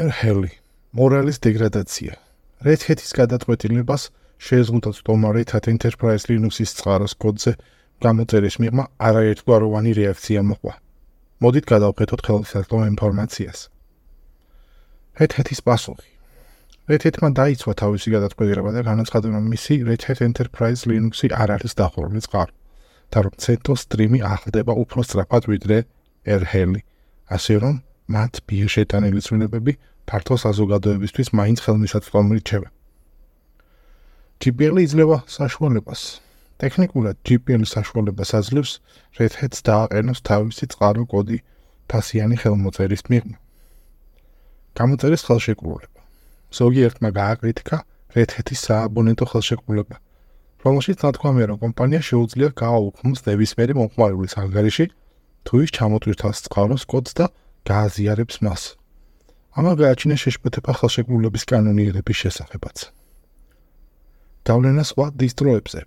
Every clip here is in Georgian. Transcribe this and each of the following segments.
ერჰელი მორალის დეგრადაცია Hat-ის გადაწყვეტილებას შეზღუდათ თომა Red Hat Enterprise Linux-ის წყაროს კოდზე გამოწერის მიღმა არაერთგვაროვანი რეაქცია მოყვა. მოდით გადავხედოთ ხელმისაწვდომ ინფორმაციას. Hat-ის პასუხი Hat-მა დაიცვა თავისი გადაწყვეტილება და განაცხადა, რომ მისი Red Enterprise Linux-ი არ არის დახურული წყარო. და რომ CentOS Stream-ი ახდება უფრო სწრაფად ვიდრე erheli. ასე რომ მათ ბიერ შეტანილი ცვლილებები ფართო საზოგადოებისთვის მაინც ხელმისაწვდომი რჩება. GPL იძლევა საშუალებას. ტექნიკურად GPL საშუალებას აძლევს Red Hat-ს დააყენოს თავისი წყარო კოდი ფასიანი ხელმოწერის მიღმა. გამოწერის ხელშეკრულება. ზოგიერთმა გააკრიტიკა Red Hat-ის სააბონენტო ხელშეკრულება. რომელშიც თქმაა, რომ კომპანია შეუძლია გააუქმოს ნებისმიერი მომხმარებლის ანგარიში თუ ის ჩამოტვირთავს წყაროს კოდს და გააზიარებს მას. ამან გააჩინა შეშფოთება ხელშეკრულების კანონიერების შესახებაც. დავლენა სხვა დისტროებზე.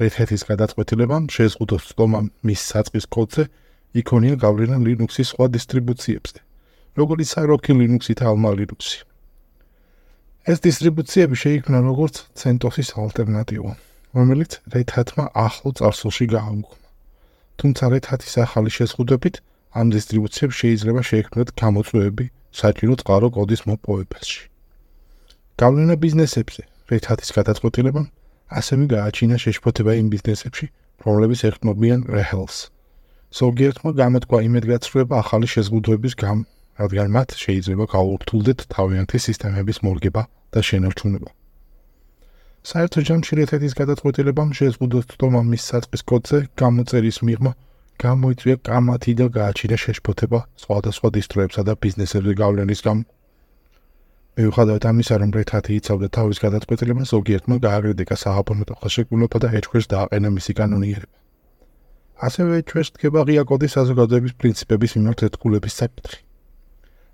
Hat-ის გადაწყვეტილებამ შეზღუდოს ცდომა მის საწყის კოდზე იქონია გავლენა Linux-ის სხვა დისტრიბუციებზე, როგორც Rocky Linux-ი და Alma Linux-ი. ეს დისტრიბუციები შეიქმნა როგორც CentOS-ის ალტერნატივა, რომელიც Red Hat-მა ახლო წარსულში გააუქმა. თუმცა Red Hat-ის ახალი შეზღუდვებით ამ დისტრიბუციებს შეიძლება შეექმნათ გამოწვევები საჭირო წყარო კოდის მოპოვებაში. გავლენა ბიზნესებზე Hat-ის გადაწყვეტილებამ ასევე გააჩინა შეშფოთება იმ ბიზნესებში, რომლებიც ეხმობიან RHEL-ს. ზოგიერთმა გამოთქვა იმედგაცრუება ახალი შეზღუდვების გამ, რადგან მათ შეიძლება გაურთულდეთ თავიანთი სისტემების მორგება და შენარჩუნება. საერთო ჯამში Hat-ის გადაწყვეტილებამ შეზღუდოს თქმა მის საწყის კოდზე გამოწერის მიღმა გამოიწვია კამათი და გააჩინა შეშფოთება სხვადასხვა დისტროებსა და ბიზნესებზე გავლენის გამ. მიუხედავად ამისა, რომ Hat იცავდა თავის გადაწყვეტილებას, ზოგიერთმა გააკრიტიკა საავტომატო ხელშეკრულება და ეჭვს დააყენა მისი კანონიერება. ასევე ეჭვს დგება ღია კოდის საზოგადოების პრინციპების მიმართ ეთქულების საკითხი.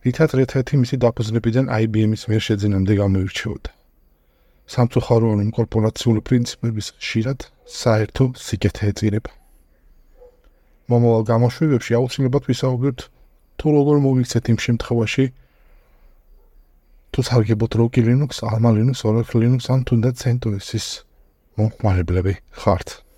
რითაც Hat-ი მისი დაფუძნებიდან IBM-ის მიერ შეძენამდე გამოირჩეოდა. სამწუხაროა, რომ კორპორაციული პრინციპების ხშირად საერთო სიკეთე ეწირება. მომავალ გამოშვებებში აუცილებლად ვისაუბრებთ თუ როგორ მოვიქცეთ იმ შემთხვევაში თუ სარგებლობთ Rocky Linux, Alma Linux, Oracle Linux ან თუნდაც CentOS-ის მომხმარებლები ხართ.